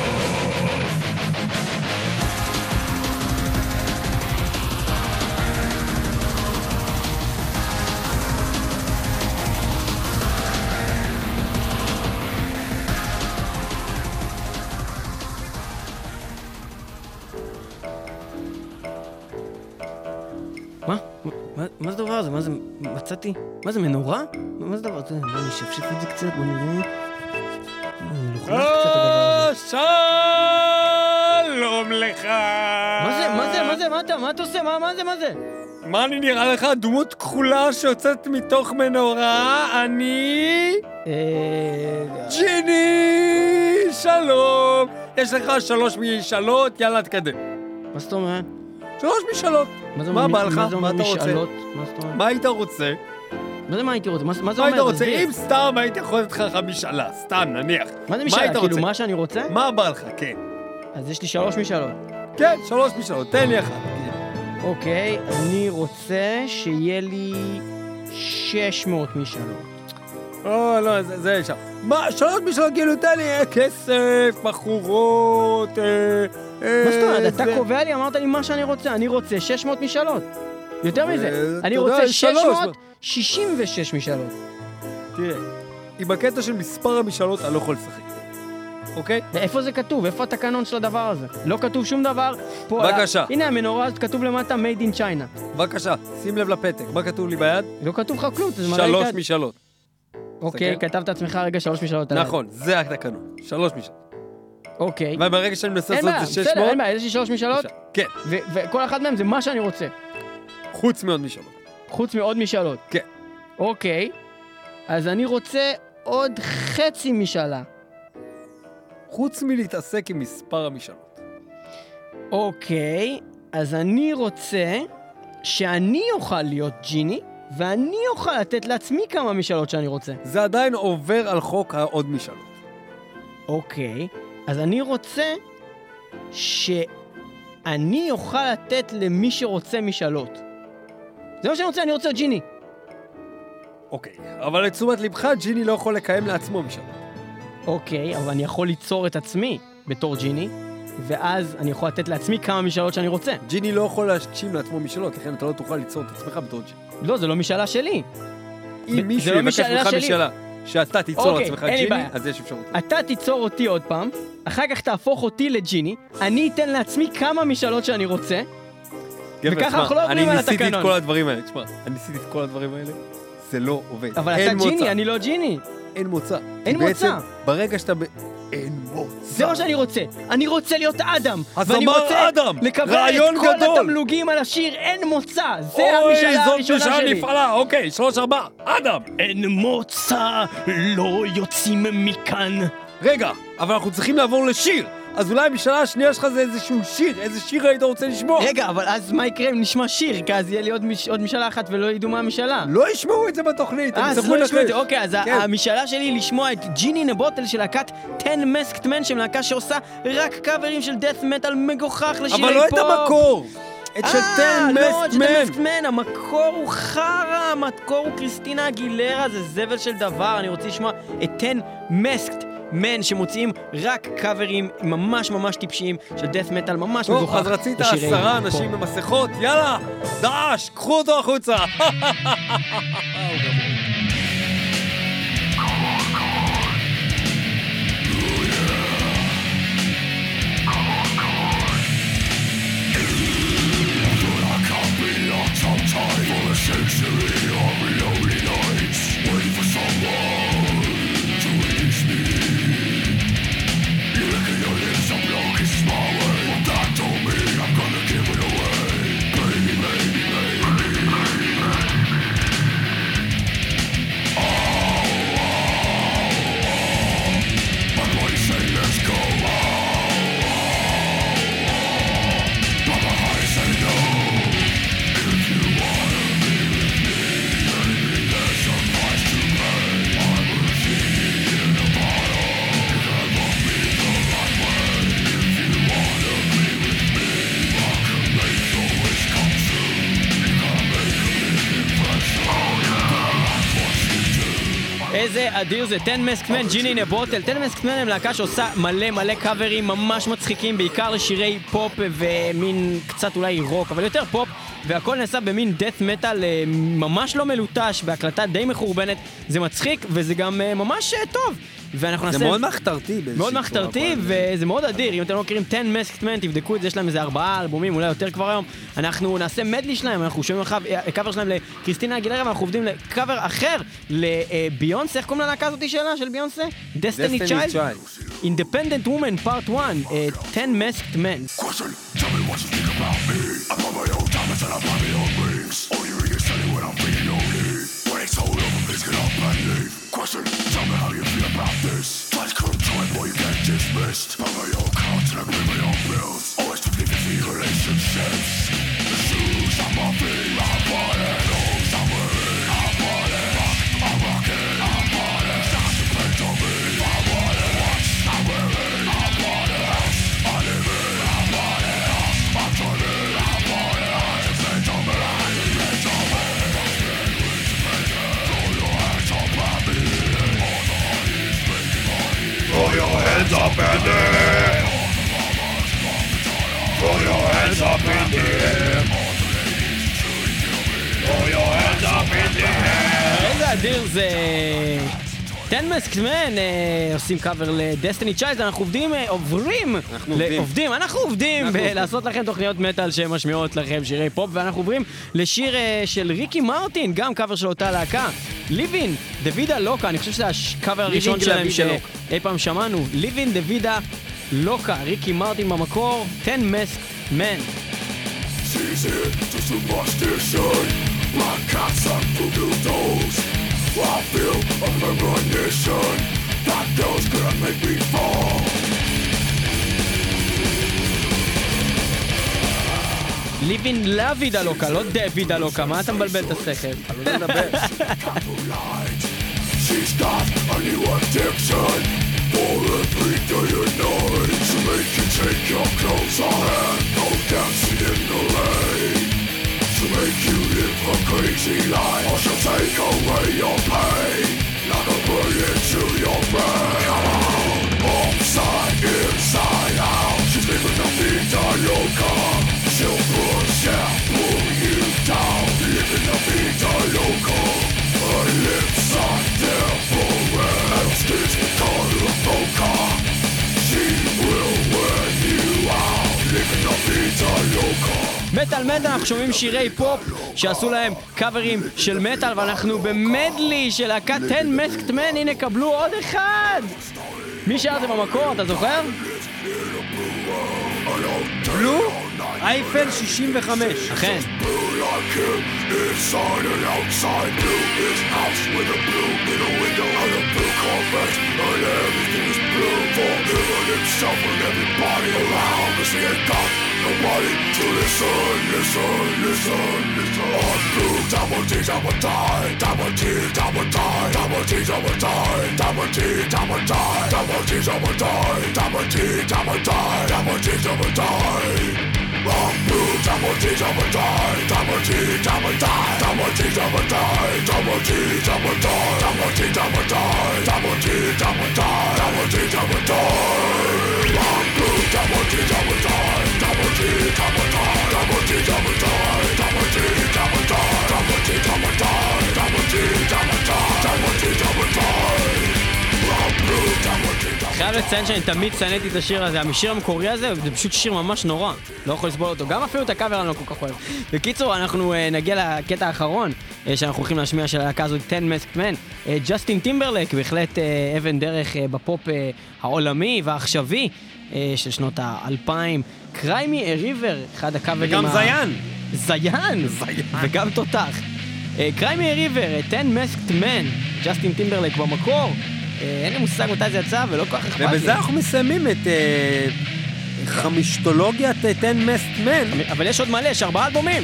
מצאתי? מה זה, מנורה? מה זה הזה? בוא נשפשף את זה קצת, בוא נראה. אה, שלום לך! מה זה, מה זה, מה זה, מה אתה, מה אתה עושה? מה זה, מה זה? מה אני נראה לך? דמות כחולה שיוצאת מתוך מנורה? אני... אה, ג'יני! שלום! יש לך שלוש משאלות, יאללה תקדם. מה זאת אומרת? שלוש משאלות. מה בא לך? מה אתה רוצה? מה היית רוצה? מה זה מה הייתי רוצה? מה זה אומר? מה היית רוצה? אם סתם הייתי יכול לתת לך משאלה, סתם, נניח. מה זה משאלה? כאילו, מה שאני רוצה? מה בא לך? כן. אז יש לי שלוש משאלות. כן, שלוש משאלות, תן לי אחת. אוקיי, אני רוצה שיהיה לי 600 משאלות. או, לא, זה שם. מה, שלוש משאלות כאילו, תן לי כסף, בחורות, מה זאת אומרת? אתה קובע לי, אמרת לי מה שאני רוצה. אני רוצה 600 משאלות. יותר מזה, אני רוצה 666 משאלות. תראה, עם הקטע של מספר המשאלות אני לא יכול לשחק. אוקיי? ואיפה זה כתוב? איפה התקנון של הדבר הזה? לא כתוב שום דבר. בבקשה. הנה המנורה הזאת כתוב למטה made in China. בבקשה, שים לב לפתק. מה כתוב לי ביד? לא כתוב לך כלום. שלוש משאלות. אוקיי, כתבת עצמך רגע שלוש משאלות. נכון, זה התקנון. שלוש משאלות. אוקיי. וברגע שאני מנסה לעשות את זה 600... בסדר, אין בעיה, יש לי שלוש משאלות. כן. וכל אחת מהן זה מה שאני רוצה. חוץ מעוד משאלות. חוץ מעוד משאלות. כן. אוקיי. אז אני רוצה עוד חצי משאלה. חוץ מלהתעסק עם מספר המשאלות. אוקיי, אז אני רוצה שאני אוכל להיות ג'יני, ואני אוכל לתת לעצמי כמה משאלות שאני רוצה. זה עדיין עובר על חוק העוד משאלות. אוקיי, אז אני רוצה שאני אוכל לתת למי שרוצה משאלות. זה מה שאני רוצה, אני רוצה ג'יני. אוקיי, אבל לתשומת לבך, ג'יני לא יכול לקיים לעצמו משאלות. אוקיי, אבל אני יכול ליצור את עצמי בתור ג'יני, ואז אני יכול לתת לעצמי כמה משאלות שאני רוצה. ג'יני לא יכול להגשים לעצמו משאלות, לכן אתה לא תוכל ליצור את עצמך בתור ג'יני. לא, זה לא משאלה שלי. אם מישהו לא יבקש ממך משאלה, שאתה תיצור אוקיי, לעצמך ג'יני, אז יש אפשרות. אתה תיצור אותי עוד פעם, אחר כך תהפוך אותי לג'יני, אני אתן לעצמי כמה משאלות שאני רוצה, וככה אנחנו לא עוברים על התקנון. אני ניסיתי את כל הדברים האלה, תשמע, אני ניסיתי את כל הדברים האלה, זה לא עובד. אבל אתה ג'יני, אני לא ג'יני. אין מוצא. אין מוצא. ברגע שאתה... אין מוצא. זה מה שאני רוצה. אני רוצה להיות אדם. אז אמר אדם, רעיון גדול. לקבל את כל התמלוגים על השיר אין מוצא. זה המשאלה הראשונה שלי. אוי, זאת משאלה נפעלה. אוקיי, שלוש, ארבע, אדם. אין מוצא, לא יוצאים מכאן. רגע, אבל אנחנו צריכים לעבור לשיר. אז אולי המשאלה השנייה שלך זה איזשהו שיר, איזה שיר היית רוצה לשמוע? רגע, אבל אז מה יקרה אם נשמע שיר? כי אז יהיה לי עוד, מש... עוד משאלה אחת ולא ידעו מה המשאלה. לא ישמעו את זה בתוכנית, הם יצטרכו לא ישמעו את זה, אוקיי, אז כן. המשאלה שלי היא לשמוע את ג'יני נבוטל של להקת 10 Masked Man, שהם להקה שעושה רק קאברים של death metal מגוחך לשירי פופ. אבל לא את המקור! את של 10 Masked Man! Man, המקור הוא חרא, המקור הוא קריסטינה אגילרה, זה זבל של דבר, אני רוצה לשמוע את 10 Masked מן שמוציאים רק קאברים ממש ממש טיפשיים של דף מטאל ממש טוב, מגוחך. אז רצית עשרה אנשים במסכות? יאללה, דאעש, קחו אותו החוצה. century army איזה אדיר זה, Ten Masked Men, Genie in a Bottle. Ten Masked Men הם להקה שעושה מלא מלא קאברים ממש מצחיקים, בעיקר לשירי פופ ומין קצת אולי רוק, אבל יותר פופ, והכל נעשה במין death metal אה, ממש לא מלוטש, בהקלטה די מחורבנת. זה מצחיק וזה גם אה, ממש אה, טוב. ואנחנו נעשה... זה מאוד מחתרתי. מאוד מחתרתי, וזה מאוד אדיר. אם אתם לא מכירים Ten Masked Men, תבדקו את זה, יש להם איזה ארבעה אלבומים, אולי יותר כבר היום. אנחנו נעשה מדלי שלהם, אנחנו שומעים לך קאבר שלהם לקריסטינה אגילרה, ואנחנו עובדים לקאבר אחר לביונסה, איך קוראים ללהקה הזאתי שלה, של ביונסה? דסטיני צ'יילד? Independent Woman Part 1, 10 Masked Men. Question, tell me Instead of Babylon wings All you hear is telling when I'm feeling lonely When it's all over, please get off my leave Question, tell me how you feel about this Try to control it, you get dismissed Cover your couch and agree my own bills Always to the relationships. The shoes I'm feet in my body. hands up in the air. Throw your hands up in the air. Throw your hands up in the air. Hands That is it. Ten Masked Men עושים קאבר ל-Destiny's Child, אנחנו עובדים, אה, עוברים, אנחנו עובדים, אנחנו עובדים לעשות לכם תוכניות מטאל שמשמיעות לכם שירי פופ, ואנחנו עוברים לשיר אה, של ריקי מרטין, גם קאבר של אותה להקה, ליבין, דוידה לוקה, אני חושב שזה הקאבר הראשון שלהם שאי פעם שמענו, ליבין דוידה לוקה, ריקי מרטין במקור, תן מסקמן. Season to superstition, black cats and voodoo dolls. I feel a premonition that those could make me fall. ליבין לה וידה לוקה, לא דה וידה לוקה, מה אתה מבלבל את השכל? She's got a new addiction For every day and night To make you take your clothes off And go dancing in the rain to make you live a crazy life. Or she'll take away your pain Like a bullet to your brain. Come on, upside, inside out. She's living a vida loca She'll push and pull you down. Living a vida loca Her lips are there for red Skin color מטאל מטאל, אנחנו שומעים שירי פופ שעשו להם קאברים של מטאל ואנחנו במדלי של להקת 10 מסקט מן, הנה קבלו עוד אחד! מי שר זה במקור, אתה זוכר? בלו? אייפל 65. אכן. Nobody to listen, listen, listen, listen Unproved double T, double die Double T, double die Double T, double die Double T, double die Double T, double die Double T, double die Double T, double die Wrong move, double T, double die Double T, double die Double T, double die Double T, double die Double T, double die Double T, double die Double T, double die Wrong move, double T, double die Double T, double die Double T, double die Double T, double die Double T, double die Double T, double die Double T, double die Wrong move, חייב לציין שאני תמיד שנאתי את השיר הזה, המשיר המקורי הזה, זה פשוט שיר ממש נורא. לא יכול לסבול אותו. גם אפילו את הקאבר אני לא כל כך אוהב. בקיצור, אנחנו uh, נגיע לקטע האחרון uh, שאנחנו הולכים להשמיע של הלהקה הזאת, Ten Masked Men. ג'סטין uh, טימברלק, בהחלט uh, אבן דרך uh, בפופ uh, העולמי והעכשווי uh, של שנות האלפיים. Cry Me a River, אחד הקאברים וגם ה... זיין. זיין! זיין. וגם תותח. קריימי ריבר, 10 Masked Man, ג'סטין טימברלק במקור. אה, אין לי מושג מתי זה יצא ולא כל כך אכפת לי. ובזה אנחנו מסיימים את חמישטולוגיית 10 מסט מן. אבל יש עוד מלא, יש ארבעה אלבומים.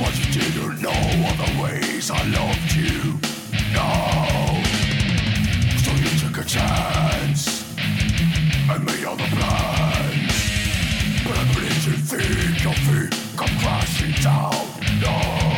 But you didn't know all the ways I loved you. No. So you took a chance and made all the plans. But I didn't think of it come crashing down. No.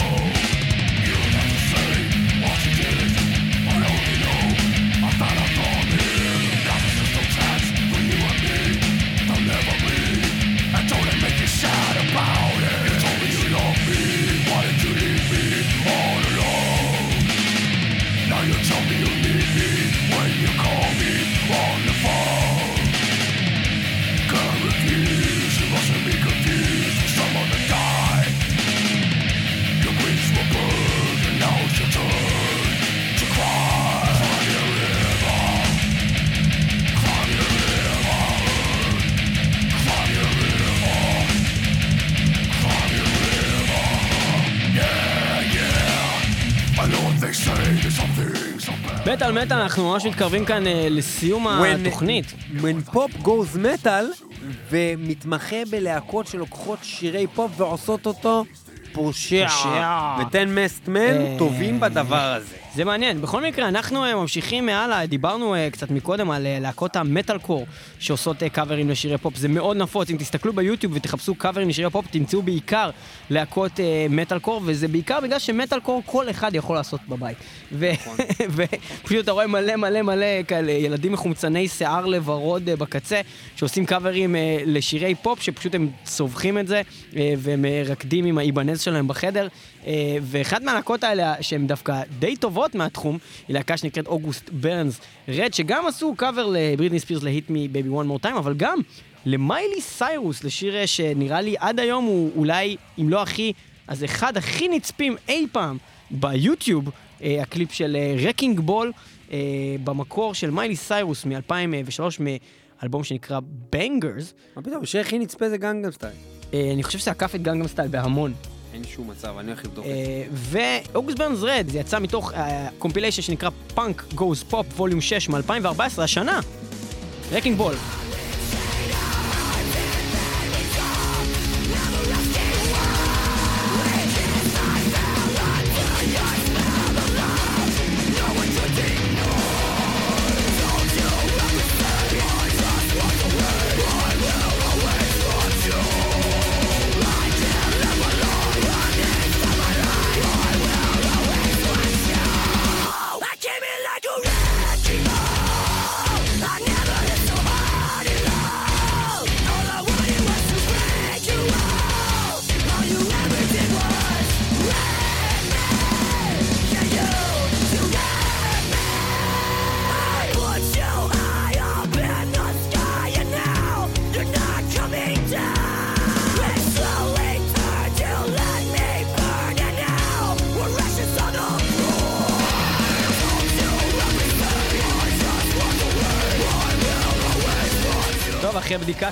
מטאל מטאל, אנחנו ממש מתקרבים כאן uh, לסיום when, התוכנית. when pop goes metal, ומתמחה בלהקות שלוקחות שירי פופ ועושות אותו פושע. ו-Ten Masked Men אה, טובים בדבר הזה. זה מעניין. בכל מקרה, אנחנו uh, ממשיכים מעלה, דיברנו uh, קצת מקודם על uh, להקות המטאל קור שעושות קאברים לשירי פופ. זה מאוד נפוץ. אם תסתכלו ביוטיוב ותחפשו קאברים לשירי פופ, תמצאו בעיקר להקות מטאל קור, וזה בעיקר בגלל שמטאל קור כל אחד יכול לעשות בבית. נכון. ופשוט אתה רואה מלא מלא מלא כאלה ילדים מחומצני שיער לוורוד בקצה, שעושים קאברים לשירי פופ, שפשוט הם צווחים את זה, uh, והם רוקדים עם ה Ibanez שלהם בחדר. אה, ואחת מהלהקות האלה, שהן דווקא די טובות מהתחום, היא להקה שנקראת August Burns Red, שגם עשו קאבר לבריטני ספירס ל-Hit Me Baby One More Time, אבל גם למיילי סיירוס, לשיר שנראה לי עד היום הוא אולי, אם לא הכי, אז אחד הכי נצפים אי פעם ביוטיוב, אה, הקליפ של Wrecking Ball, במקור של מיילי סיירוס מ-2003, מאלבום שנקרא Bangerz. מה פתאום, השיר הכי נצפה זה Gangnam Style. אני חושב שזה עקף את Gangnam Style בהמון. אין שום מצב, אני הולך לבדוק את זה. ו August Burns Red, זה יצא מתוך compilation שנקרא Punk Goes Pop Volume 6 מ-2014, השנה. Wrecking Ball.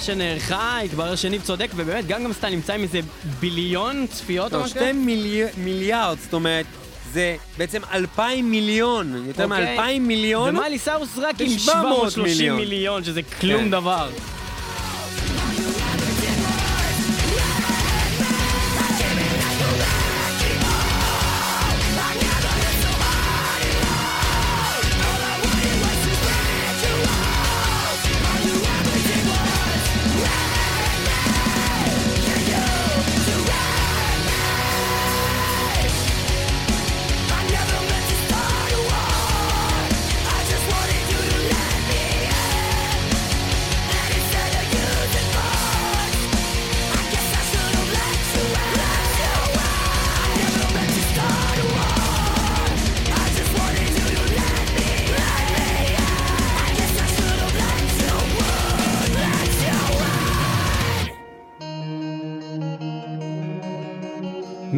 שנערכה, התברר שניב צודק, ובאמת גנגם סטייל נמצא עם איזה ביליון צפיות או משהו כזה? שתי מיליארד, זאת אומרת... זה בעצם אלפיים מיליון, יותר אוקיי. מאלפיים מיליון. ומאלי סארוס רק עם 730 מיליון, שזה כלום כן. דבר.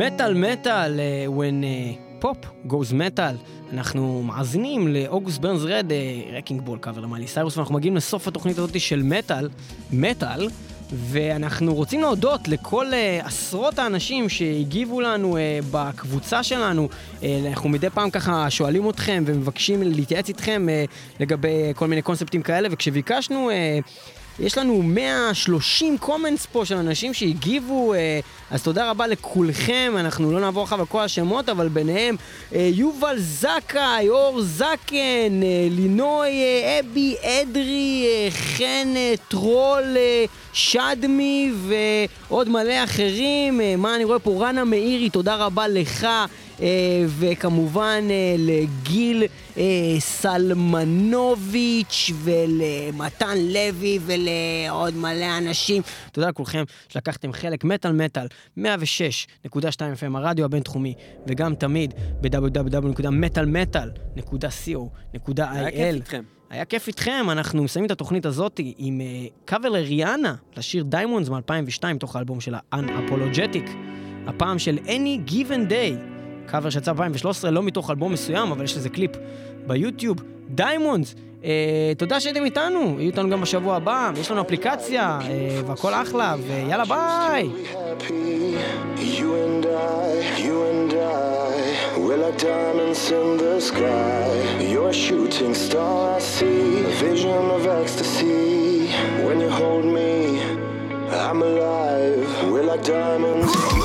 מטאל מטאל, when pop goes metal. אנחנו מאזינים ל August Burns Red, Wrecking Ball קאבר למיילי סיירוס, ואנחנו מגיעים לסוף התוכנית הזאת של מטאל, מטאל, ואנחנו רוצים להודות לכל uh, עשרות האנשים שהגיבו לנו uh, בקבוצה שלנו. Uh, אנחנו מדי פעם ככה שואלים אתכם ומבקשים להתייעץ איתכם uh, לגבי כל מיני קונספטים כאלה, וכשביקשנו... Uh, יש לנו 130 comments פה של אנשים שהגיבו, אה, אז תודה רבה לכולכם, אנחנו לא נעבור עכשיו על השמות, אבל ביניהם אה, יובל זכאי, אור זקן, אה, לינוי אבי אדרי, חן טרול, שדמי ועוד מלא אחרים. מה אני רואה פה? רנה מאירי, תודה רבה לך. וכמובן לגיל סלמנוביץ' ולמתן לוי ולעוד מלא אנשים. תודה לכולכם שלקחתם חלק. מטאל מטאל, 106.2 FM, הרדיו הבינתחומי, וגם תמיד ב-www.מטאלמטאל.co.il. היה כיף איתכם. היה כיף איתכם, אנחנו מסיימים את התוכנית הזאת עם קאבר לריאנה לשיר Diamonds מ-2002, מתוך האלבום שלה, Unapologetic, הפעם של Any Given Day. קאבר שיצא ב-2013, לא מתוך אלבום מסוים, אבל יש לזה קליפ ביוטיוב. Diamonds, אה, תודה שהייתם איתנו, יהיו איתנו גם בשבוע הבא, יש לנו אפליקציה, אה, והכל אחלה, ויאללה ביי! diamonds in the sky. You're a shooting star, I see. A vision of ecstasy. When you hold me, I'm alive. We're like diamonds.